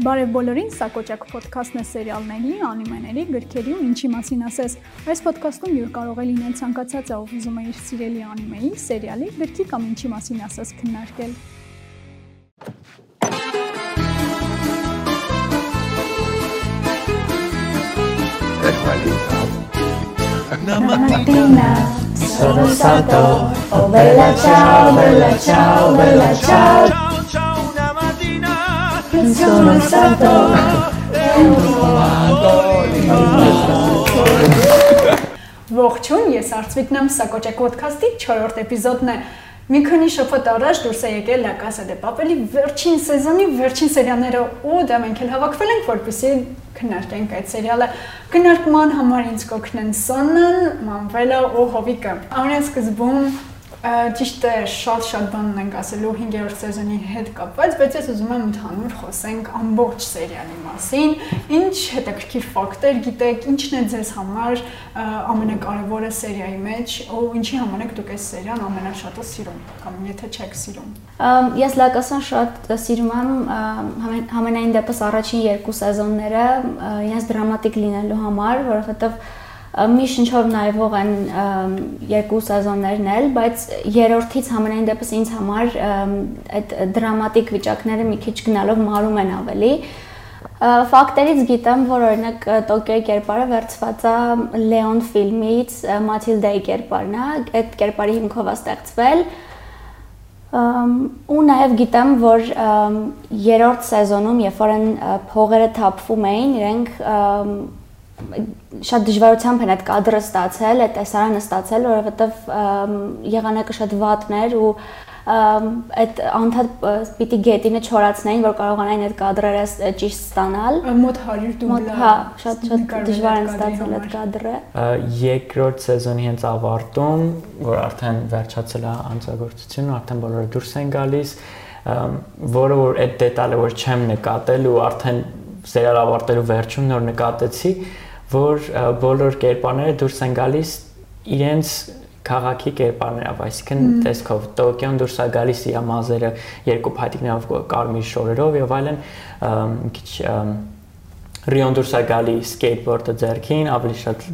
Բարև բոլորին, սա Կոճակ ոդքասթն է սերիալների, անիմեների, գրքերի ու ինչի մասին ասես։ Այս ոդքասթում յուր կարող է լինել ցանկացած ով ուզում է իր սիրելի անիմեի, սերիալի, գրքի կամ ինչի մասին ասես քննարկել։ Una mattina sono stato, oh bella ciao, bella ciao, bella ciao. Sono stato trovato Ողջույն, ես Արծվիկն եմ, սա Կոճակ ոդքասթի 4-րդ էպիզոդն է։ Մի քանի շփոթ առաջ դուրս է եկել La Casa de Papel-ի վերջին սեզոնի վերջին սերիալները ու դա մենք էլ հավաքվել ենք, որպեսզի քննարկենք այդ սերիալը։ Քննարկման համար ինձ կօգնեն Սոննան, Մանվելը ու Հովիկը։ Ամենասկզբում ճիշտ է շատ-շատ բան ունենք ասելու 5-րդ սեզոնի հետ կապված, բայց ես ուզում եմ ընդհանուր խոսենք ամբողջ սերիալի մասին։ Ինչ հետաքրքիր ֆակտեր գիտեք, ինչն է ձեզ համար ամենակարևորը սերիայի մեջ, ու ինչի համար եք դուք այս սերիան ամենաշատը սիրում, կամ եթե չեք սիրում։ Ես լակասան շատ սիրում եմ համենայն դեպս առաջին երկու սեզոնները իրենց դրամատիկ լինելու համար, որովհետև մի շնչով նայվող են երկու սեզոններն էլ, բայց երրորդից համենայն դեպս ինձ համար այդ դրամատիկ վիճակները մի քիչ գնալով մարում են ավելի։ Ֆակտերից գիտեմ, որ օրինակ Տոկիոյի կերպարը վերցված է Լեոն ֆիլմից Մաթիլդայի կերպարն է, այդ կերպարի հիմքով է ստեղծվել ու նաև գիտեմ, որ երրորդ սեզոնում, երբ որ են փողերը թափվում էին, իրենք շատ դժվարությամբ են այդ կադրը ստացել, այդ տեսարանը ստացել, որովհետև եղանակը շատ վատն էր ու այդ անդադ պիտի գետինը չորացնեին, որ կարողանային այդ կադրերը ճիշտ ստանալ։ Մոտ 100 դուբլա։ Հա, շատ շատ դժվար են ստացել այդ կադրը։ Երկրորդ սեզոնի հենց ավարտում, որ արդեն վերջացել է անցագործությունը, արդեն բոլորը դուրս են գալիս, որը որ այդ դետալը որ չեմ նկատել ու արդեն սերիալ ավարտելու վերջում նոր նկատեցի, որ բոլոր կերպարները դուրս են գալիս իրենց քաղաքի կերպարներով, այսինքն տեսքով Տոկիոն դուրս է գալիս իր մազերը երկու փայտիկներով կարմիր շորերով եւ այլն, մի քիչ Ռիոն դուրս է գալի սկեյթբորդը ձեռքին, ավելի շատ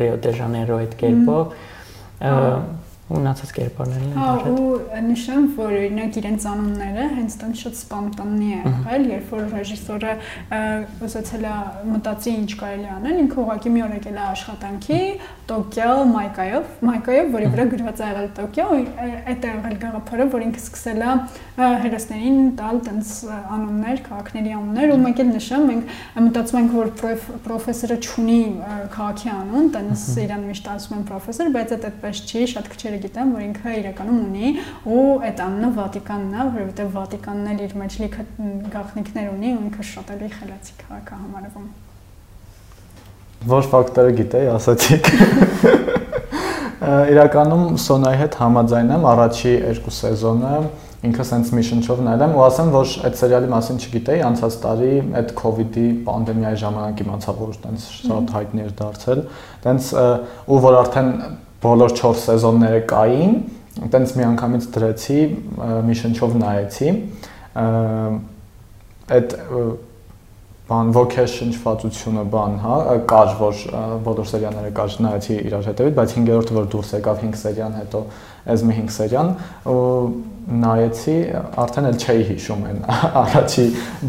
Ռիո դե Ժանեյրո այդ կերպով ունացած կերպարներն են դարձել։ Հա, ու նշեմ, որ օրինակ իրենց անունները հենց տան շատ սպանտաննի է եղել, երբ որ ռեժիսորը ուզեցել է մտածի ինչ կարելի անել, ինքը ուղղակի մի օր եկել է աշխատանքի Տոկիո Մայկայով, Մայկայով, որի վրա գրված է եղել Տոկիո, այդ է եղել գաղափարը, որ ինքը սկսել է հերոսներին տալ տենց անուններ, քաղաքների անուններ, ու մեկ էլ նշեմ, մենք մտածում ենք, որ պրոֆեսորը չունի քաղաքի անուն, տենց իրան միշտ ասում են պրոֆեսոր, բայց այդ այդպես չի, շատ քչերը բոլորը գիտեն, որ ինքը իրականում ունի ու այդ անունը Վատիկանն է, որովհետև Վատիկանն էլ իր մեջ լիքը գաղտնիքներ ունի ու ինքը շատ էլի խելացի քաղաք է համարվում։ Որ ֆակտորը գիտեի, ասացիք։ Իրականում Սոնայի հետ համաձայն եմ առաջի երկու սեզոնը ինքը սենց մի շնչով նայել եմ ու ասեմ, որ այդ սերիալի մասին չգիտեի, անցած տարի այդ COVID-ի պանդեմիայի ժամանակ իմացա, որ տենց շատ հայտնի էր դարձել։ Տենց ու որ արդեն բոլոր 4 սեզոնները կային, տենց մի անգամից դրեցի, մի շնչով նայեցի։ Այդ բան ոգեշ շնչվածությունը բան, հա, կար, որ բոլոր սերիաները կար նայեցի իրար հետևից, բայց 5-րդը որ դուրս եկավ 5 սերիան հետո այս մի 5 սերիան ու նայեցի, արդեն էլ չէի հիշում այն առաջի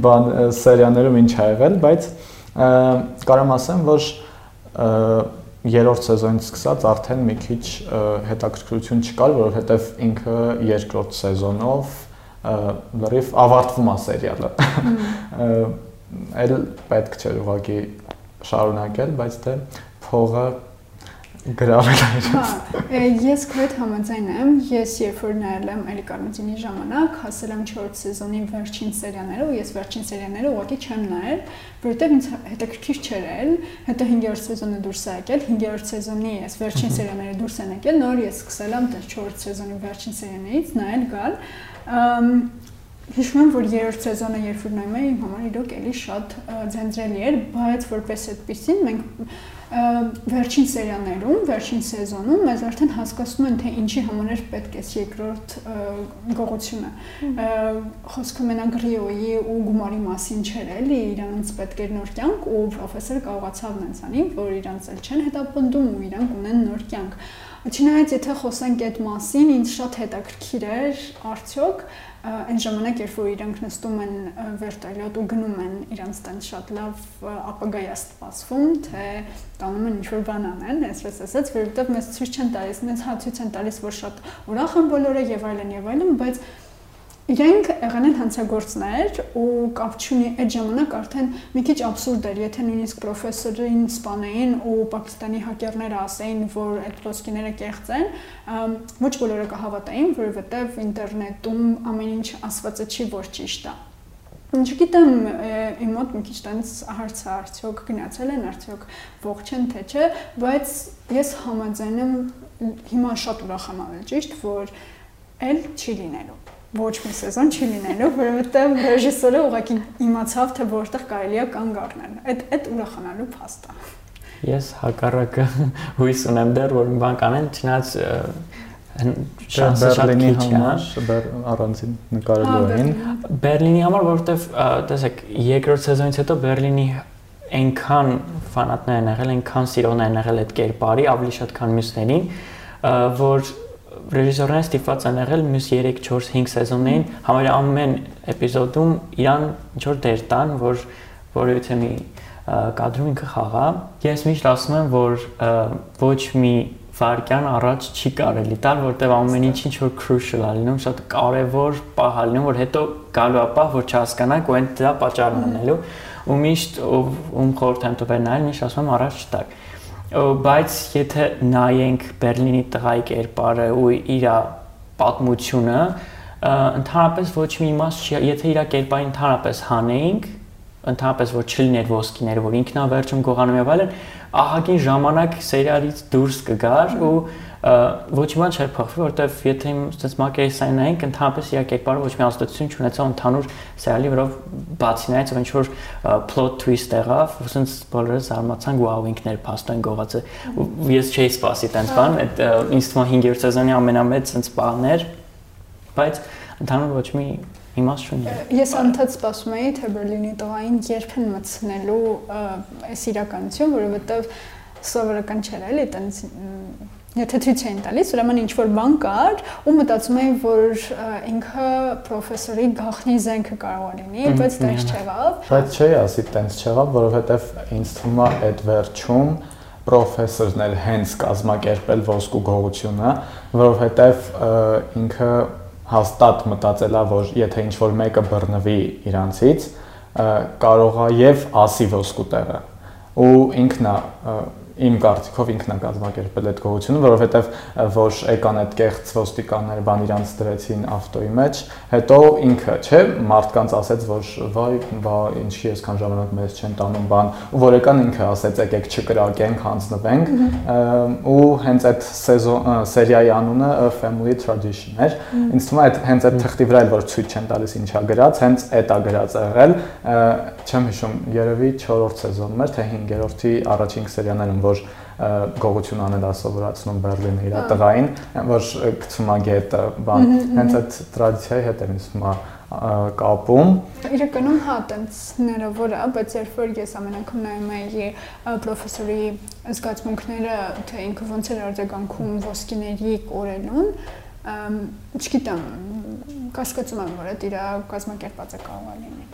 բան սերիաներում ինչ ա եղել, բայց կարամ ասեմ, որ երրորդ սեզոնից սկսած արդեն մի քիչ հետաքրքրություն չկար, որովհետև ինքը երկրորդ սեզոնով լրիվ ավարտվում է սերիալը։ Էլ պետք չէր ուղղակի շարունակել, բայց դե փողը գրավել էր։ Հա, ես հետ համաձայն եմ։ Ես երբ որ նայել եմ Էլի Կարմուտինի ժամանակ, հասել եմ 4 սեզոնի վերջին սերիաները, ու ես վերջին սերիաները ուղղակի չեմ նայել, որովհետև ինձ հետաքրքիր չէր էլ։ Հետո 5-րդ սեզոնը դուրս է եկել, 5-րդ սեզոնի այս վերջին սերիաները դուրս են եկել, նոր ես սկսել եմ 4 սեզոնի վերջին սերիաներից նայել գալ հիշում եմ, որ երրորդ սեզոնը երբ որ նայում էի, իմ համար իրոք էլի շատ ձանձրելի էր, բայց որպես այդպեսին մենք վերջին սերիաներում, վերջին սեզոնում մեզ արդեն հասկացնում են, թե ինչի համար պետք է երկրորդ գողությունը։ Խոսքը մենակ Ռիոյի ու Գումարի մասին չէր էլի, իրանց պետք էր նոր կյանք ու պրոֆեսորը կարողացավ նենց անի, որ իրանց էլ չեն հետապնդում ու իրանք ունեն նոր կյանք։ Չնայած եթե խոսենք այդ մասին, ինձ շատ հետաքրքիր էր արդյոք այն ժամանակ երբ որ իրանք նստում են վերտալյոտ ու գնում են իրանց տան շատ լավ ապագայա ստպասվում, թե տանում են ինչ-որ բան անեն, այսպես ասած, որովհետև մեզ ցույց չեն տալիս, մեզ հա ցույց են տալիս, որ շատ ուրախ են բոլորը եւ այլն եւ այլն, բայց Իրենք եղան են հանցագործներ ու կապ չունի այդ ժամանակ արդեն մի քիչ абսուրդ էր, եթե նույնիսկ պրոֆեսորին սպանեին ու Պակիստանի հակերները ասեին, որ այդ ոսկիները կեղծ են, ոչ բոլորը կհավատային, որովհետև ինտերնետում ամեն ինչ ասվածը չի, որ ճիշտ է։ Չգիտեմ, իմ մոտ մի քիչ տենց հարցը արդյոք գնացել են, արդյոք ողջ են թե չէ, բայց ես համաձայն եմ հիմա շատ ուրախ եմ ավել ճիշտ, որ էլ չի լինելու ոչ մի սեզոն չի լինելու, որովհետև ռեժիսորը ուղղակի իմացավ, թե որտեղ կարելի է կանգ առնել։ Այդ այդ ուրախանալու փաստ է։ Ես հակառակը հույս ունեմ դեռ, որ մի բան կանեն, չնայած շանսը շատ քիչ է առանցին նկարելու էին։ Բերլինի համար, որովհետև տեսեք, երկրորդ սեզոնից հետո Բերլինի այնքան ֆանատներ են եղել, այնքան սիրողներ են եղել այդ կերպարի, ավելի շատ քան մյուսներին, որ ռեժիսորները ստիպված են եղել մյուս 3, 4, 5 սեզոններին համարյա ամեն էպիզոդում իրան ինչ որ դեր տան, որ որովհետեւ մի կադրում ինքը խաղա։ Ես միշտ ասում եմ, որ ոչ մի վարկյան առաջ չի կարելի տալ, որտեվ ամեն ինչ ինչ որ crucial է լինում, շատ կարևոր պահ է լինում, որ հետո գալու է պահ, որ չհասկանանք ու այն դրա պատճառն անելու ու միշտ ում խորհուրդ եմ տվել նայել, միշտ ասում եմ առաջ չտակ բայց եթե նայենք Բերլինի տղայի կերպարը ու իր պատմությունը, ընդհանրապես ոչ մի իմաստ չի, եթե իր կերպարին ընդհանրապես հանեինք, ընդհանրապես որ չլիներ ոսկիները, որ ինքնա վերջում գողանում եւ այլն, ահագին ժամանակ սերիալից դուրս կգար ու ոչ մի բան չէր փոխվի, որովհետև եթե այդպես մակերեսային նայենք, ընդհանրապես իր կերպարը ոչ մի ազդեցություն չունեցավ ընդհանուր սերիալի վրա, բացի նայած ինչ որ plot twist եղավ, ուսենց բոլորը զարմացան, վաու ինքներ փաստորեն գողացը։ Ես չէի սպասի տենց բան, այդ ինձ թվում է 5-րդ սեզոնի ամենամեծ ցենց բանն էր, բայց ընդհանուր ոչ մի իմաստ չունի։ Ես անդադ սպասում էի, թե Բերլինի տղային երբ են մտցնելու այս իրականություն, որովհետև սովորական չէր էլի, տենց Եթե ցույց էին տալիս, ուրեմն ինչ որ բան կար ու մտածում էին, որ ինքը պրոֆեսորի գախնի զենքը կարող լինի, բայց տենց չեղավ։ Բայց չի ասի տենց չեղավ, որովհետև ինձ թվում է այդ վերջում պրոֆեսորն էլ հենց կազմակերպել ոսկու գողությունը, որովհետև ինքը հաստատ մտածելա, որ եթե ինչ որ մեկը բռնվի իրանցից, կարող է եւ ասի ոսկու տեղը ու ինքնա իմ կարծիքով ինքն է կազմակերպել այդ գողությունը, որովհետև որ եկան այդ կեղծ ոստիկանները բան իրանց դրեցին ավտոյի մեջ, հետո ինքը, չէ, մարդկանց ասեց, որ վայ, բա ինչի այսքան ժամանակ մեզ չեն տանում բան, ու որ եկան ինքը ասեց, եկեք չկրակենք, հանձնվենք, ու հենց այդ սեզոն սերիայի անունը Family Tradition էր։ Ինձ թվում է այդ հենց այդ թղթի վրա էլ որ ցույց չեն տալիս ինչա գրած, հենց այդ է գրած եղել, չեմ հիշում, երևի 4-րդ սեզոնում էր, թե 5-րդի առաջին սերիաներում որ գողություն անել ասովորացնում Բերլինը իր տղային, որ գցում է գետը, բան, հենց այդ տրադիցիայի հետ է ինձ թվում կապում։ Իրականում հա, տենց հնարավոր է, բայց երբ որ ես ամեն անգամ նայում էի պրոֆեսորի զգացմունքները, թե ինքը ոնց էր արձագանքում ոսկիների կորելուն, չգիտեմ, կասկածում եմ, որ դա իր կազմակերպածը կարող է լինի։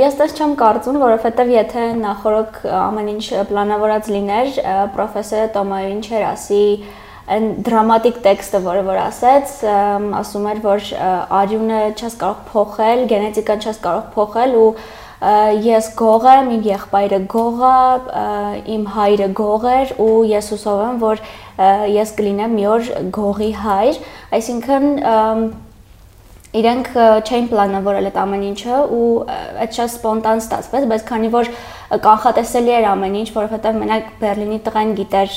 Ես դες չեմ կարծում, որովհետև եթե նախորդ ամեն ինչ պլանավորած լիներ, պրոֆեսորը Տոմային չէր ասի այն դրամատիկ տեքստը, որը որ ասեց, ասում էր, որ արյունը չես կարող փոխել, գենետիկան չես կարող փոխել ու ես գող եմ, իմ եղբայրը գող է, իմ հայրը գող էր ու ես հուսով եմ, որ ես կլինեմ մի օր գողի հայր, այսինքն իրենք չէին պլանավորել այդ ամեն ինչը ու այդ շատ սպոնտան ստացվեց, բայց քանի որ կանխատեսելի էր ամեն ինչ, որովհետև մենակ Բերլինի տղան գիտեր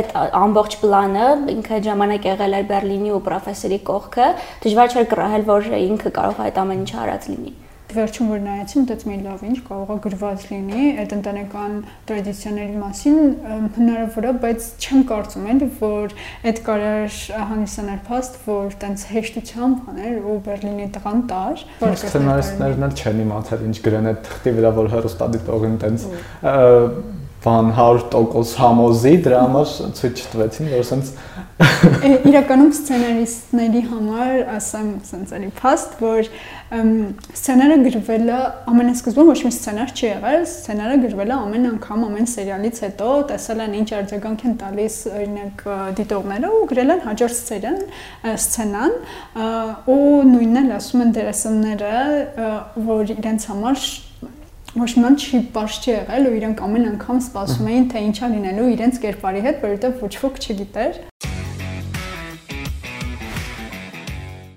այդ ամբողջ պլանը, ինքը ժամանակ եղել էր Բերլինի ու պրոֆեսորի կողքը, դժվար չէր կռահել, որ ինքը կարող է այդ ամեն ինչը արած լինի վերջում որ նայեցի, մտածում էի լավ, ինչ կարող է գրված լինի այդ ընտանեկան տրադիցիաների մասին հնարավոր է, բայց չեմ կարծում էլի, որ այդ կարար Հանիսյանար փաստ, որ տենց հեշտությամբ աներ ու Բերլինի տղան տար, որ սցենարիստներն էլ չեն իմացել ինչ գրեն այդ թղթի վրա, որ հերոստատիտողին տենց բան 100% համոզի դրա համար ցույց չտվեցին որ ասենց իրականում սցենարիստների համար ասեմ ասենց էլի փաստ որ սցենարը գրվել է ամենասկզբում ոչ մի սցենար չի եղել սցենարը գրվել է ամեն անգամ ամեն սերիալից հետո տեսել են ինչ արձագանք են տալիս օրինակ դիտողները ու գրել են հաջորդ սերիան սցենան ու նույնն էլ ասում են դերասանները որ իրենց համար ոչ մի բան չի չի եղել ու իրենք ամեն անգամ սպասում էին թե ինչա լինելու իրենց կերպարի հետ, որովհետև ոչ ոք չգիտեր։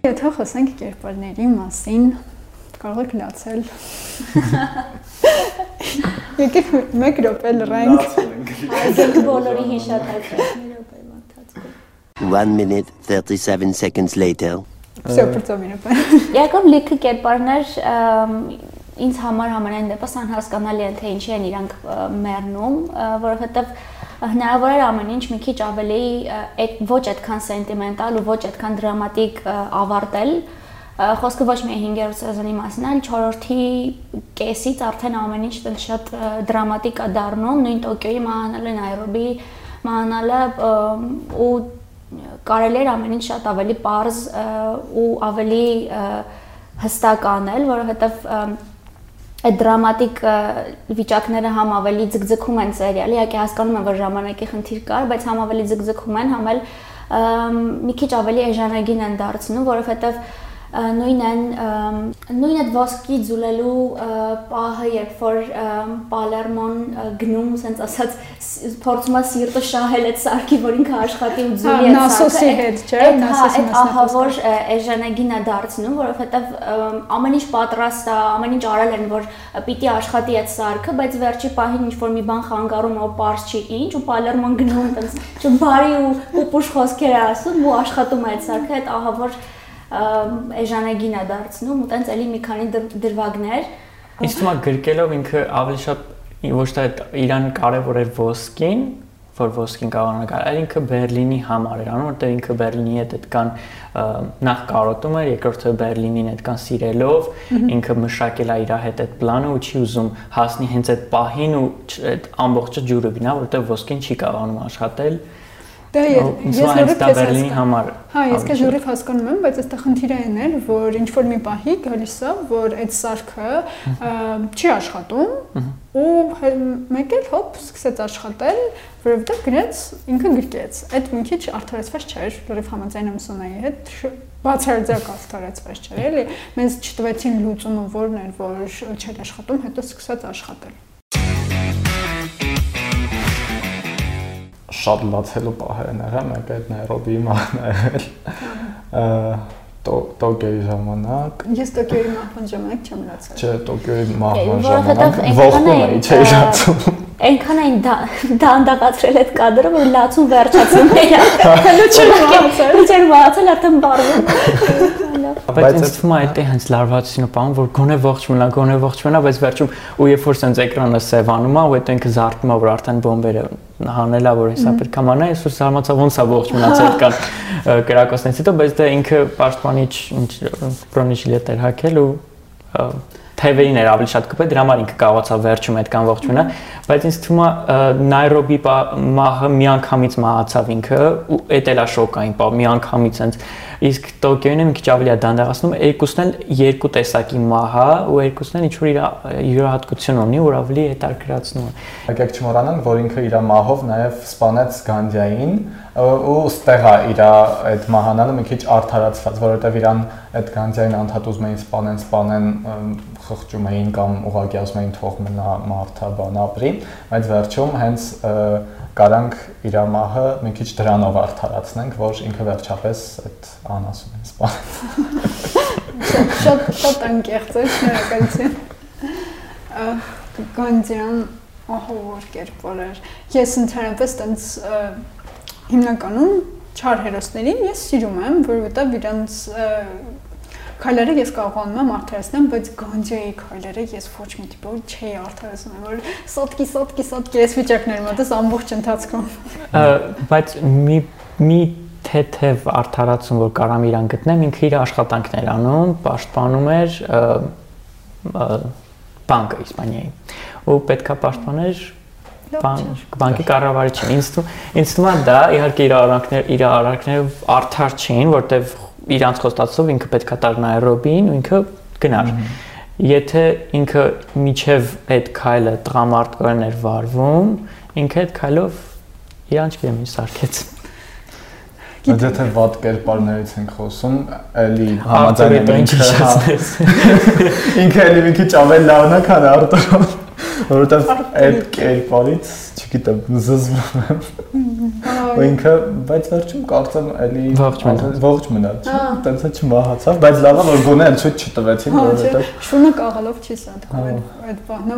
Եթե խոսենք կերպարների մասին, կարող եք լացել։ Եկեք մեկ րոպե լռենք։ Այսինք բոլորի հիշատակը։ 1 minute 37 seconds later Всё, պրծոմինը։ Եկավ լիքը կերպարներ ինձ համար համենայն դեպս անհասկանալի է թե ինչի են իրանք մեռնում, որովհետև հնարավոր է ամեն ինչ մի քիչ ավելի այդ ոչ այդքան սենտիմենտալ ու ոչ այդքան դրամատիկ ավարտել խոսքը ոչ միայն 5-րդ սեզոնի մասին, այլ 4-րդի կեսից արդեն ամեն ինչ շատ դրամատիկ է դառնում, նույն Տոկիոյի մահանալը, Նայրոբի մահանալը ու կարելի էր ամեն ինչ շատ ավելի པարզ ու ավելի հստակ անել, որովհետև այդ դրամատիկ վիճակները համ ավելի ձգձգում են սերիալը, իհարկե հասկանում եմ, որ ժամանակի խնդիր կար, բայց համ ավելի ձգձգում են, համ էլ մի քիչ ավելի էժանագին են դարձնում, որովհետև նույն են նույն այդ ոսկի ձուլելու պահը երբ որ Պալերմոն գնում ասենց ասած փորձում է սիրտը շահել այդ սարքի որ ինքը աշխատի ու ձուլի այդ նասոսի հետ չէ նասոսի հետ ահավոր էժանագին է դարձնում որովհետև ամեն ինչ պատրաստ է ամեն ինչ արել են որ պիտի աշխատի այդ սարքը բայց վերջի պահին ինչ որ մի բան խանգարում է པարզ չի ինչ ու Պալերմոն գնում այնպես չբարի ու պուպուշ խոսքեր է ասում ու աշխատում է այդ սարքը այդ ահավոր էժանագին է դարձնում ու տենց էլի մի քանի դրվագներ Իսկ թվում է գրկելով ինքը ավելի շատ ոչ թե իրան կարևոր էր ոսկին, որ ոսկին կարողանա գալ, այլ ինքը Բերլինի համար էր անում, որտեղ ինքը Բերլինի հետ այդքան նախ կարոտում էր, երկրորդը Բերլինին այդքան սիրելով, ինքը մշակել է իր հետ այդ պլանը ու չի ուզում հասնի հենց այդ պահին ու այդ ամբողջը ջուրը գնա, որտեղ ոսկին չի կարողանում աշխատել Դա ես լուրջ քեզ Բերլինի համար։ Հա, ես քեզ լուրջ հասկանում եմ, բայց այստեղ խնդիրը այն է, որ ինչ որ մի պահի գալիս է, որ այդ սարքը չի աշխատում ու մեկ էլ հոп սկսեց աշխատել, որովհետև գրեց ինքը գրկեց։ Այդ մի քիչ արդարացված չէր, լուրջ համաձայն եմ Սոնայի հետ, բացարձակ արդարացված չէր, էլի։ Մենք չտվեցին լուծումը որն էր, որ չէր աշխատում, հետո սկսեց աշխատել։ շատ լացելու պահեր են եղել, մեկ այդ Նայրոբիի մահն եղել։ Տոկիոյի ժամանակ։ Ես Տոկիոյի մահվան ժամանակ չեմ լացել։ Չէ, Տոկիոյի մահվան ժամանակ ողքում էի, չէի լացում այնքան այն դանդաղացրել այդ կադրը, որ լացում վերջացնում էր։ մահացել։ Չէր մահացել, արդեն բարվում։ Բայց ինձ թվում է այդ է հենց լարվածությունը բան, որ գոնե ողջ մնա, գոնե ողջ մնա, բայց վերջում ու երբ որ սենց էկրանը սևանում է, ու այդ ինքը զարթնում է, որ արդեն բոմբերը հանելա, որ հեսա պետք է մանա, ես որ զարմացա ոնց է ողջ մնացել այդքան կրակոցներից հետո, բայց դա ինքը պաշտպանիչ ինչ բրոնիժիլետ էր հակել ու թևերին էր ավելի շատ կպել, դրա համար ինքը կարողացավ վերջում այդքան ողջունա, բայց ինձ թվում է Նայրոբի մահը միանգամից մահացավ ինքը ու էդ էլա շոկային, միանգամից այնց իսկ Տոկիոյին մի քիչ ավելի է դանդաղացնում, երկուսն էլ երկու տեսակի մահ է ու երկուսն էլ ինչ որ իր յուրահատկություն ունի, որ ավելի հետաքրացնում է։ Եկեք չմոռանանք, որ ինքը իր մահով նաև սպանեց Գանդիային ու ստեղ է իր այդ մահանալը մի քիչ արդարացված, որովհետև իրան այդ Գանդիային անդհատուզում էին սպանեն, սպանեն խղճում էին կամ ուղղակի ասում էին թող մնա մարդը բան ապրի, բայց վերջում հենց կարանք իր մահը մի քիչ դրանով արդարացնենք, որ ինքը վերջապես այդ անասուն են սպանել։ Շատ շատ անկեղծ է, շնորհակալություն։ Գանձյան ահավոր կերպար էր։ Ես ընդհանրապես տենց հիմնականում չար հերոսներին ես սիրում եմ, որովհետև իրանց քայլերը ես կարողանում եմ արդարացնել, բայց Գանջիայի քայլերը ես ոչ մի տիպով չէի արդարացնում, որ սոտկի, սոտկի, սոտկի այս վիճակներ մոտս ամբողջ ընթացքում։ Բայց մի մի թեթև արդարացում, որ կարամ իրան գտնեմ, ինքը իր աշխատանքներ անում, պաշտպանում էր բանկը Իսպանիայի։ Ու պետքա պաշտպաներ բանկի կառավարիչին։ Ինձ ինձ թվում է դա իհարկե իր արանքներ իր արանքները արդար չէին, որտեվ իրանց խոստացով ինքը պետքա տար Նայրոբին ու ինքը գնար։ Եթե ինքը միջև այդ քայլը տղամարդկորեն էր վարվում, ինքը այդ քայլով իրանց գեմի սարքեց։ Բայց եթե վատ կերպարներից ենք խոսում, էլի համաձայն եմ ինքը։ Ինքը էլի մի քիչ ավել լավն է, քան Արտուրը, որովհետև այդ կերպարից, չգիտեմ, զզվում եմ։ Ու ինքը, բայց վերջում կարծեմ էլի ողջ մնաց։ մնաց։ Տենց է չմահացավ, բայց լավ է որ գոնե այն ցույց չտվեցին, որովհետև շունը կաղալով չի սատկում այդ բանը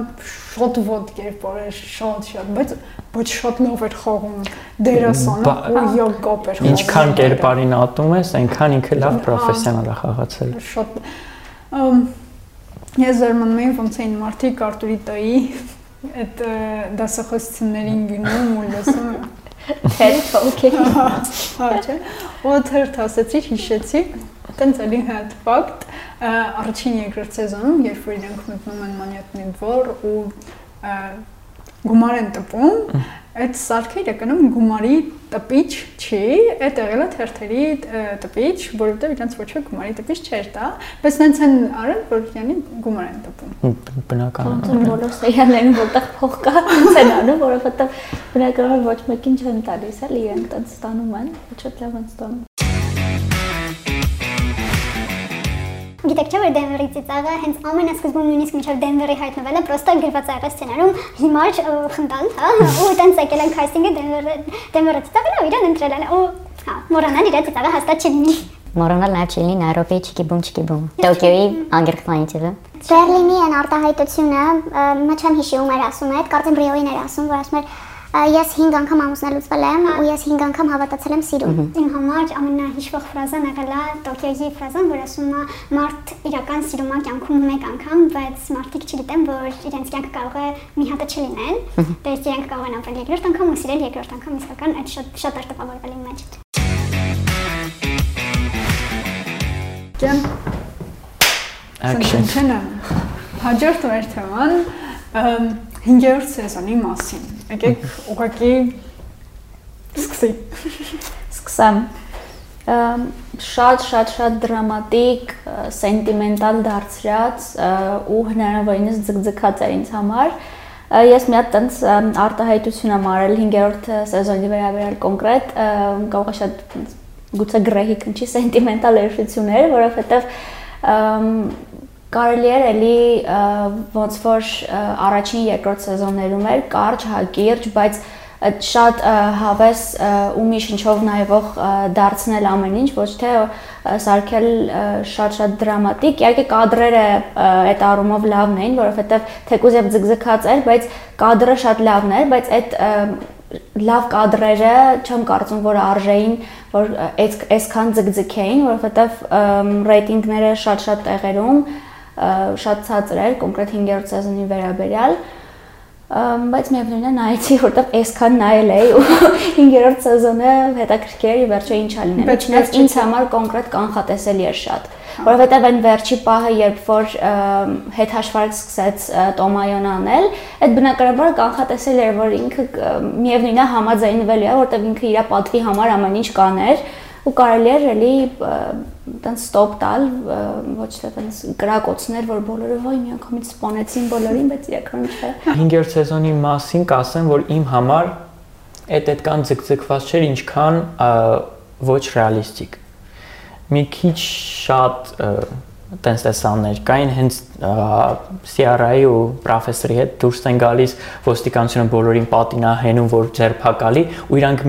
շոտ ոտ կերպար է, շատ շատ, բայց ոչ շատ լավ էր խաղում դերասանը ու յոգոպ էր։ Ինչքան կերպարին ատում ես, այնքան ինքը լավ պրոֆեսիոնալ է խաղացել։ Շատ ես զարմանում եմ ոնց էին մարդիկ Արտուրի տայի այդ դասախոսություններին գնում ու լսում Թերթ, օքեյ։ Հա, չէ։ Ու թերթ ասեցի, հիշեցի, տենց էլի հետ ֆակտ, առաջին երկրորդ սեզոնում, երբ որ իրենք մտնում են մանյատնի դվոր ու գումար են տպում, այդ սարքը իրականում գումարի տպիչ չի, այդ եղել է թերթերի տպիչ, որովհետև իրանց ոչ ոք գումարի տպիչ չէր տա, բայց նրանց են արել, որ յանի գումար են տպում։ Բնական է։ Ոնց բոլոր սերիալներում որտեղ փող կա, ոնց են անում, որովհետև բնականաբար ոչ մեկին չեն տալիս, էլի իրենք տենց ստանում են, ոչ լավ են ստանում։ Գիտեք չէ՞ որ Դենվերի ծիծաղը հենց ամենասկզբում նույնիսկ մինչև Դենվերի հայտնվելը պրոստը գրված է եղել սցենարում հիմար խնդալ, հա, ու տենց եկել են քաստինգը Դենվերը Դենվերը ծիծաղը իրան ընտրել են ու հա, մոռանալ իր ծիծաղը հաստատ չլինի։ Մոռանալ նաև չլինի Նայրոբիի չկիբում չկիբում։ Տոկիոյի անգերքվանիտիվը։ Բերլինի այն արտահայտությունը, մը չեմ հիշի ում էր ասում այդ, կարծեմ Բրիոին էր ասում, որ ասում էր ես 5 անգամ ամուսնալուծվել եմ ու ես 5 անգամ հավատացել եմ սիրուն։ Իմ համար ամենահիշվող ֆրազան եղել է Տոկիոյի ֆրազան, որ ասում է մարդ իրական սիրում է կյանքում մեկ անգամ, բայց մարդիկ չգիտեն, որ իրենց կյանքը կարող է մի հատը չլինել։ Դե իրենք կարող են ապրել երկրորդ անգամ ու սիրել երկրորդ անգամ իսկական այդ շատ շատ տպավորվել իմ մեջ։ Ջան Action։ Հաջորդ մեր թեման 5-րդ սեզոնի մասին։ Եկեք ուղղակի սկսի։ Սկսեմ շատ շատ շատ դրամատիկ, սենտիմենտալ դարձրած ու հնարավորինս ձգձգած էր ինձ համար։ Ես մի հատ տենց արտահայտություն եմ արել 5-րդ սեզոնի վերաբերյալ կոնկրետ, կարող է շատ գուցե գրեհի կնչի սենտիմենտալ երշություններ, որովհետև կարելի էր էլի ոնց որ առաջին երկրորդ սեզոններում էր կարճ հակիրճ, բայց այդ շատ հավես ու մի շնչով նայվող դարձնել ամեն ինչ, ոչ թե սարքել շատ-շատ դրամատիկ։ Իհարկե կադրերը այդ առումով լավն էին, որովհետև թեկուզ եւ ձգձգած էր, բայց կադրը շատ լավն էր, բայց այդ լավ կադրերը չեմ կարծում որ արժեին որ այսքան ձգձգեին, որովհետև ռեյտինգները շատ-շատ տեղերում շատ ցածր էր, կոնկրետ 5-րդ սեզոնի վերաբերյալ, բայց միևնույնն է նայեցի, որտեղ այսքան նայել էի ու 5-րդ սեզոնը հետաքրքիր էր, վերջը ինչա լինել։ Չնայած ինձ համար կոնկրետ կանխատեսելի էր շատ, որովհետև այն վերջի պահը, երբ որ հետ հաշվարկ սկսեց Տոմայոն անել, այդ բնականաբար կանխատեսել էր, որ ինքը միևնույնն է համաձայնվելու է, որտեղ ինքը իր պատվի համար ամեն ինչ կաներ ու կարելի էր էլի տենց ստոպ տալ, ոչ թե տենց կրակոցներ, որ բոլորը վայ միանգամից սպանեցին բոլորին, բայց իրական չէ։ 5-րդ սեզոնի մասին կասեմ, որ իմ համար այդ այդքան ձգձգված չէր, ինչքան ոչ ռեալիստիկ։ Մի քիչ շատ տենց տեսաններ կային հենց CRI-ի ու պրոֆեսորի հետ դուրս են գալիս ոստիկանությունը բոլորին պատինա հենում որ ձերբակալի ու իրանք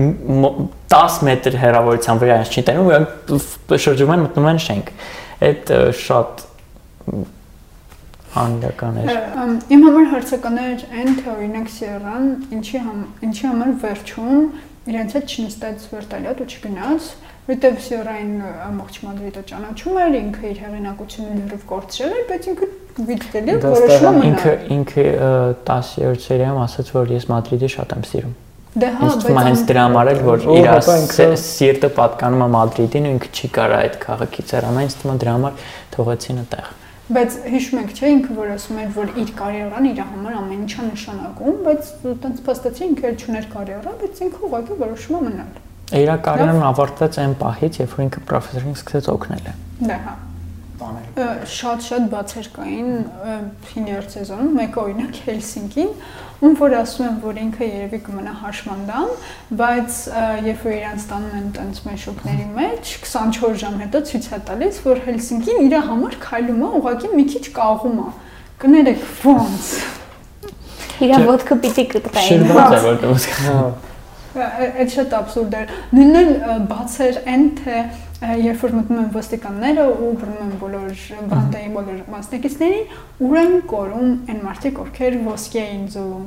10 մետր հեռավորության վրա ինչ չի տենում ու իրանք շրջում են մտնում են շենք այդ շատ անիրական էր։ Իմ համար հարցական էր այն թե օրինակ Սիերան ինչի համ ինչի համար վերջում իրենց հետ չնստած վերտալիատ ու չգնաց, որտեվ Սիերային ամբողջ Մադրիդը ճանաչում էր, ինքը իր հեղինակությունը լրիվ կորցրել էր, բայց ինքը վիճելի Դա որոշում Ինքը մնալ։ ինքը 10-րդ սերիայում ասաց, որ ես Մադրիդի շատ եմ սիրում։ Դե հա, է հենց դրա համար էլ որ իր ինքը- սիրտը պատկանում է Մադրիդին ու ինքը չի կարա այդ քաղաքից հեռանալ, ինձ թվում է դրա համար թողեցին այդտեղ։ Բայց հիշում եք, չէ, ինքը որ ասում էր, որ իր կարիերան իր համար ամեն ինչ է նշանակում, բայց այտենց փաստացի ինքը էլ չուներ կարիերա, բայց ինքը ուղղակի որոշում է մնալ։ Իր կարիերան ավարտվեց այն պահից, երբ որ ինքը պրոֆեսորին սկսեց օգնել է։ Դա հա։ Ա, Շատ-շատ բացեր կային 9-րդ սեզոնում, մեկը օրինակ Հելսինկին, ում որ ասում են, որ ինքը երևի կմնա հաշմանդամ, բայց երբ որ իրան ստանում են տենց մեշուկների մեջ, 24 ժամ հետո ցույց է տալիս, որ Հելսինկին իր համար քայլում է, ուղղակի մի քիչ կաղում է։ Կներեք ոնց։ Իրա ոդկը պիտի կտային։ Շիրված է որտեղ ուսք։ Ա, Այդ շատ абսուրդ էր։ Նույնն էլ ա, բաց էր այն թե երբ որ մտնում են ոստիկանները ու բռնում են բոլոր բանդայի բոլոր մասնակիցներին, ուր են կորում այն մարդիկ, ովքեր ոսկի էին զոհում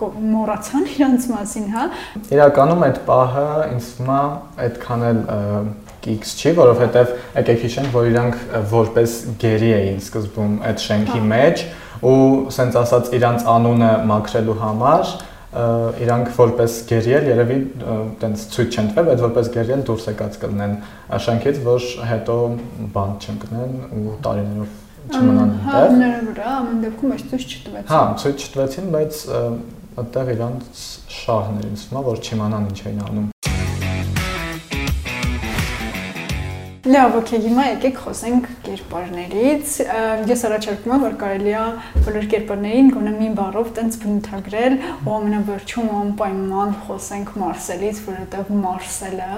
կո- մոռացան իրանց մասին, հա։ Իրականում այդ պահը ինձ թվում է այդքան էլ կիքս չի, որովհետև եկեք հիշենք, որ իրանք որպես գերի էին սկզբում այդ շենքի մեջ ու սենց ասած իրանց անունը մաքրելու համար իրանք որպես գերի էլ երևի տենց ցույց չեն տվել, բայց որպես գերի էլ դուրս եկած կլինեն շենքից, որ հետո բան չընկնեն ու տարիներով չմնան Հա, այնտեղ։ նրա վրա ամեն դեպքում այս ցույց չտվեց։ Հա, ցույց չտվեցին, բայց այդտեղ իրանց շահն էր ինձ թվում է, որ չիմանան ինչ էին անում։ Լավ, օքեյ, հիմա եկեք խոսենք կերպարներից։ Ես առաջարկում եմ, որ կարելի է բոլոր կերպարներին գոնե մի բառով տենց բնութագրել, ու ամենավերջում անպայման խոսենք Մարսելից, որովհետև Մարսելը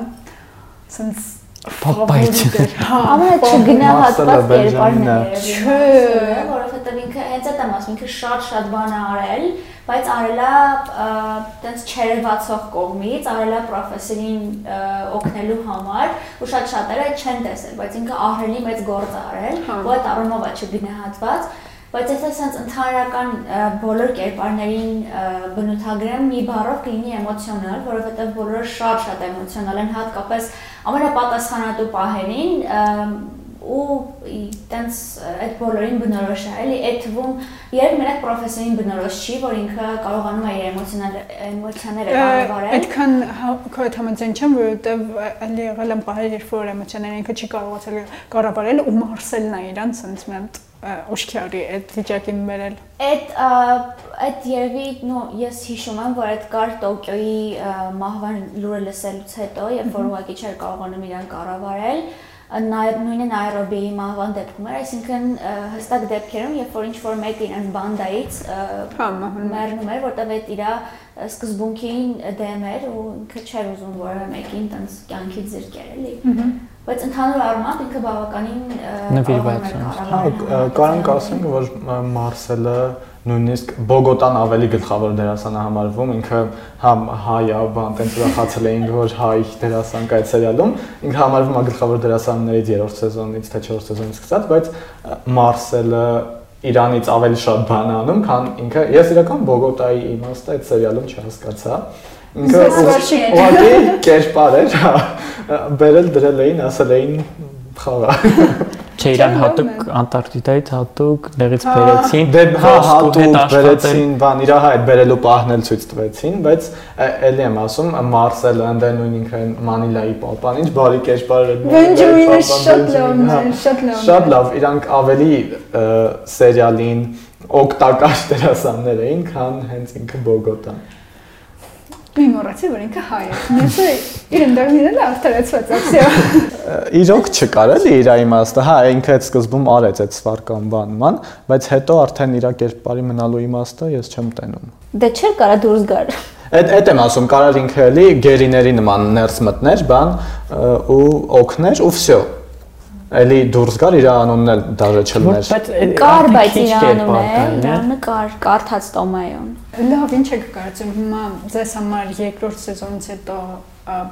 սենց Պապայից։ ամենաչգնահատված Մարսելը կերպարն է երևի, որովհետև ինքը հենց այդ եմ ասում, ինքը շատ-շատ բան է արել, բայց արելա տենց չերևացող կողմից, արելա պրոֆեսորին օգնելու համար, ու շատ շատերը չեն տեսել, բայց ինքը ահրելի մեծ գործ արել, Հա։ ու այդ առումով է չգնահատված, բայց եթե ասած ընդհանրական բոլոր կերպարներին բնութագրեմ մի բառով կլինի էմոցիոնալ, որովհետև բոլորը շատ-շատ էմոցիոնալ են, հատկապես ամենապատասխանատու պահերին ու տենց այդ բոլորին բնորոշ է, էլի այդ թվում երբ մենակ պրոֆեսորին բնորոշ չի, որ ինքը կարողանում է իր էմոցիոնալ էմոցիաները կառավարել։ Այդքան հա- քո հետ համաձայն չեմ, որովհետև ալի եղել են պահեր, երբ որ էմոցիաները ինքը չի կարողացել կառավարել ու Մարսելն է իրան սենց մենտ ուշքյարի այդ վիճակին բերել։ Այդ այդ երևի նո ես հիշում եմ որ այդ կար Տոկիոյի մահվան լուրը լսելուց հետո երբ որ ուղղակի չէր կարողանում իրան կառավարել նաև նույնը Նայրոբիի մահվան դեպքում էր, այսինքն հստակ դեպքերում, երբ որ ինչ որ մեկը իրենց բանդայից Հա, մեռնում էր, որտեղ այդ իր սկզբունքին դեմ էր ու ինքը չէր ուզում որևէ մեկին տենց կյանքից զրկել էլի։ Բայց ընդհանուր առմամբ ինքը բավականին Նվիրված էր է։ Հա, կարանք ասենք, որ Մարսելը նույնիսկ Բոգոտան ավելի գլխավոր դերասան է համարվում, ինքը համ հայ է, բան տենց ուրախացել էինք, որ հայ դերասան կա այդ սերիալում, ինքը համարվում է գլխավոր դերասաններից 3-րդ սեզոնից թե 4-րդ սեզոնից սկսած, բայց Մարսելը Իրանից ավելի շատ բան անում, քան ինքը ես իրական Բոգոտայի իմաստը այդ սերիալում չհասկացա։ Ինքը ուղղակի կերպար էր, հա, բերել դրել էին, ասել էին խաղա։ Չէ, իրան հատուկ լավն է։ Անտարկտիդայից հատուկ դեղից Հա, բերեցին։ Դե հա հատուկ բերեցին, բան իր հա այդ բերելու պահն էլ ցույց տվեցին, բայց էլի եմ ասում, Մարսելը ընդ է նույն ինքը Մանիլայի պապան, ինչ բարի կերպար էր։ Բենջամինը շատ լավն հա, էր, շատ լավն Շատ լավ, իրանք ավելի սերիալին օգտակար դերասաններ էին, քան հենց ինքը Բոգոտան։ Ու մոռացի, որ ինքը հայ է։ Մեսը իր ընդդարմինելը արդարացված է всё։ Իրոք չկար էլի իր իմաստը։ Հա, ինքը այդ սկզբում արեց այդ սվարկանբանման, բայց հետո արդեն իր կերպարի մնալու իմաստը ես չեմ տենում։ Դե չէր կարա դուրս գար։ Այդ այդ եմ ասում, կարար ինքը էլի գերիների նման ներս մտներ, բան ու օգներ ու վсё էլի դուրս գար իր անունն էլ դաժե չլներ։ Բայց կար, բայց իր անունը, անունը կար, կարդաց Տոմայոն։ Լավ, ինչ եք կարծում հիմա ձեզ համար երկրորդ սեզոնից հետո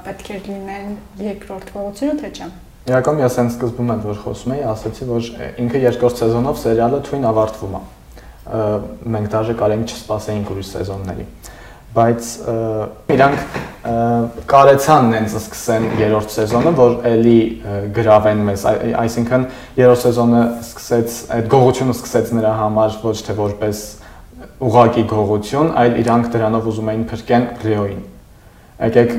պետք է լինեն երկրորդ փողոցները թե՞ չէ։ Իրականում ես այն սկզբում եմ որ խոսում էի, ասացի, որ ինքը երկրորդ սեզոնով սերիալը թույն ավարտվում է։ Մենք դաժե կարենք չսպասեինք ուրիշ սեզոնների բայց իրանք կարեցան նենց սկսեն երրորդ սեզոնը, որ էլի գրավեն մեզ, այսինքն երրորդ սեզոնը սկսեց այդ գողությունը սկսեց նրա համար ոչ թե որպես ուղակի գողություն, այլ իրանք դրանով ուզում էին փրկեն Ռիոին։ Եկեք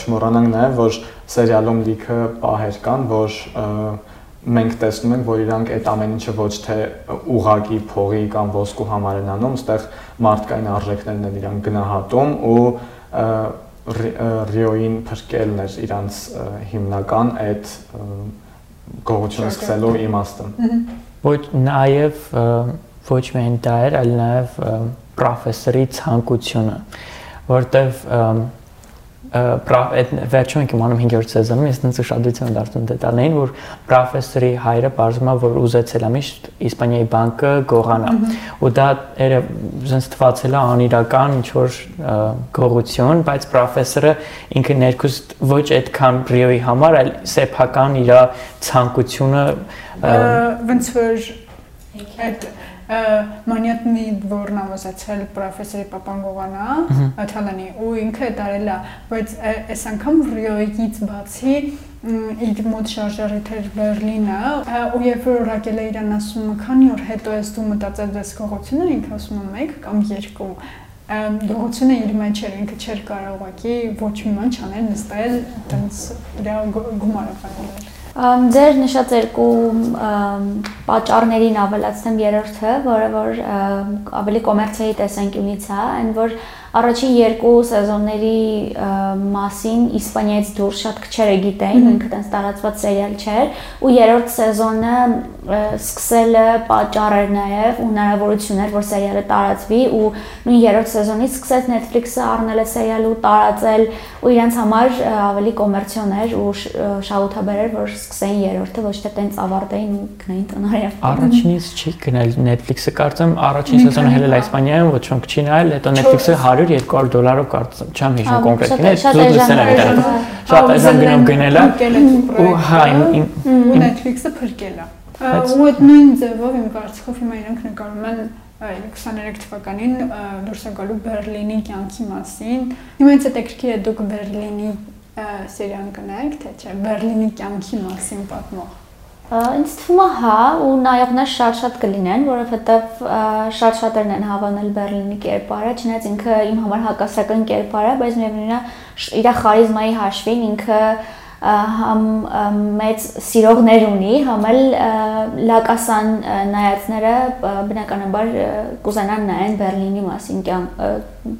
չմոռանանք նաև, որ սերիալում լիքը պահեր կան, որ մենք տեսնում ենք, որ իրանք այդ ամեն ինչը ոչ թե ուղակի փողի կամ ոսկու համար են անում, այստեղ մարդկային արժեքներն են իրանք գնահատում ու Ռիոին փրկելն էր իրանց հիմնական այդ գողությունը սկսելու իմաստը։ Ոչ նաև ոչ միայն դա էր, այլ նաև պրոֆեսորի ցանկությունը, որտեվ այդ վերջում ենք իմանում 5-րդ սեզոնում ես ինձ ուշադրություն դարձնում դետալներին որ պրոֆեսորի հայրը բարձրամա որ ուզեցել է միշտ Իսպանիայի բանկը գողանա ու դա երբ զենց թվացել է անիրական ինչ որ գողություն բայց պրոֆեսորը ինքը ներքուս ոչ այդքան ռիոյի համար այլ սեփական իր ցանկությունը ոնց որ այդ մանյատնի որն ամուսացել պրոֆեսորի Պապանգովանա Թալանի ու ինքը դարել է բայց այս անգամ Ռիոյից բացի իր մոտ շարժարիթ էր Բերլինը ու երբ որ օրակել է իրան ասում քանի օր հետո ես դու մտածել ես գողությունը ինքը ասում է մեկ կամ երկու գողությունը իր մեջ էր ինքը չէր կարող ուղղակի ոչ մի բան չանել նստել տենց դրա գումարը ֆայլել Ձեր նշած երկու պատճառներին ավելացնեմ երրորդը, որը որ ավելի կոմերցիայի տեսանկյունից է, այն որ առաջին երկու սեզոնների մասին Իսպանիայից դուրս շատ քչերը գիտեին, ինքը տենց տարածված սերիալ չէր, ու երրորդ սեզոնը սկսելը պատճառ էր նաև ու հնարավորություն էր, որ սերիալը տարածվի ու նույն երրորդ սեզոնից սկսեց Netflix-ը առնել է սերիալը ու տարածել ու իրենց համար ավելի կոմերցիոն էր ու շահութաբեր էր, որ սկսեին երրորդը ոչ թե տենց ավարտեին ու գնային տնօրեն։ Առաջինից չի գնել Netflix-ը, կարծեմ առաջին սեզոնը հելել է Իսպանիայում, ոչ ոք չի նայել, հետո Netflix-ը 100-200 դոլարով կարծեմ, չեմ հիշում կոնկրետ, ես զուտ լսել եմ իրան։ Շատ այժմ գնում գնելա ու հա ու Netflix-ը փրկել է։ Ու այդ նույն ձևով իմ կարծիքով հիմա իրանք նկարում են 23 թվականին դուրս է գալու Բերլինի կյանքի մասին։ Հիմա ինձ հետաքրքիր է դուք Բերլինի սերիան կնայեք, թե չէ, Բերլինի կյանքի մասին պատմող։ Ինձ թվում է հա, ու նայողներ շատ-շատ կլինեն, որովհետև շատ-շատերն են հավանել Բերլինի կերպարը, չնայած ինքը իմ համար հակասական կերպար է, բայց միևնույնն է իր խարիզմայի հաշվին ինքը համ մեծ սիրողներ ունի, համ էլ լակասան նայածները բնականաբար կուզենան նայեն Բերլինի մասին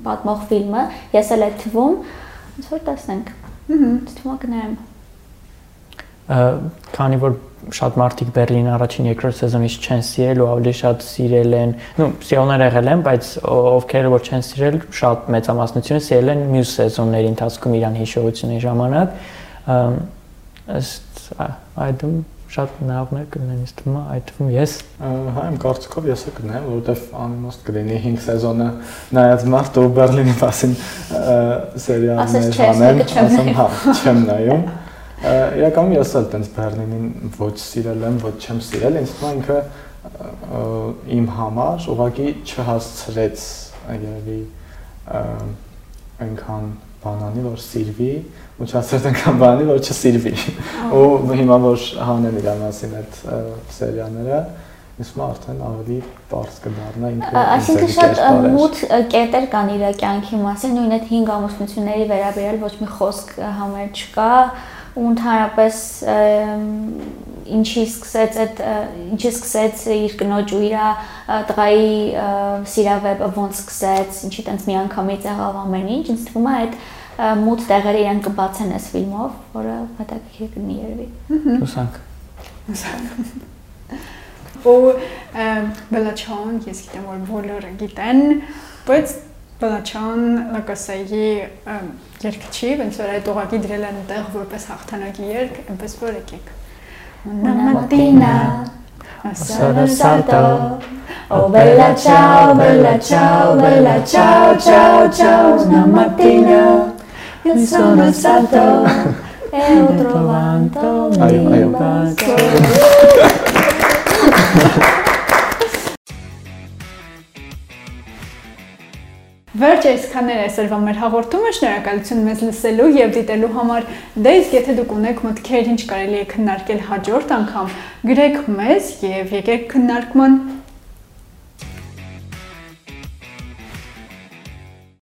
պատմող ֆիլմը։ Ես էլ այդ թվում ոնց որ տեսնենք։ Հհ, թվում է կնայեմ։ Քանի որ շատ մարդիկ Բերլին առաջին երկրորդ սեզոնից չեն սիրել ու ավելի շատ սիրել են, նո, սիրողներ եղել են, բայց ովքեր որ չեն սիրել, շատ մեծամասնությունը սիրել են մյուս սեզոնների ընթացքում իրան հիշողությունների ժամանակ ըստ այդում շատ նավներ կլինեն ինձ թվում է այդ թվում ես հա իմ կարծիքով ես է կնայեմ որովհետև անիմաստ կլինի 5 սեզոնը նայած մարդ ու Բերլինի մասին սերիալներ հանել ասեմ հա չեմ նայում իրականում ես էլ տենց Բերլինին ոչ սիրել եմ ոչ չեմ սիրել ինձ թվում է ինքը իմ համար ուղղակի չհասցրեց երևի այնքան բանանի որ սիրվի ու չասած անգամ բանի որ չսիրվի ու հիմա որ հանեն իր մասին այդ սերիաները իսկ մա արդեն ավելի բարձ կդառնա ինքը այսինքն շատ մութ կետեր կան իր կյանքի մասին նույն այդ 5 ամուսնությունների վերաբերյալ ոչ մի խոսք համեր չկա ու ընդհանրապես ինչի սկսեց այդ ինչի սկսեց իր կնոջ ու իր տղայի սիրավեպը ոնց սկսեց, ինչի տենց մի անգամից եղավ ամեն ինչ, ինձ թվում է այդ մութ տեղերը իրեն կբացեն այս ֆիլմով, որը հետաքրքիր կլինի երևի։ Հուսանք։ Ու Բելաչոն, ես գիտեմ որ բոլորը գիտեն, բայց Բելաչոն լակասայի երկչի, ոնց որ այդ ուղակի դրել են տեղ որպես հաղթանակի երգ, այնպես որ եկեք։ mattina sono salto Oh bella ciao, bella ciao, bella ciao, ciao, ciao Una mattina io sono stato He ho trovato Այո, mi Վերջ այսքաններ այսօրվա մեր հաղորդումը, շնորհակալություն մեզ լսելու եւ դիտելու համար։ Դե իսկ եթե դուք ունեք մտքեր, ինչ կարելի է քննարկել հաջորդ անգամ, գրեք մեզ եւ եկեք քննարկման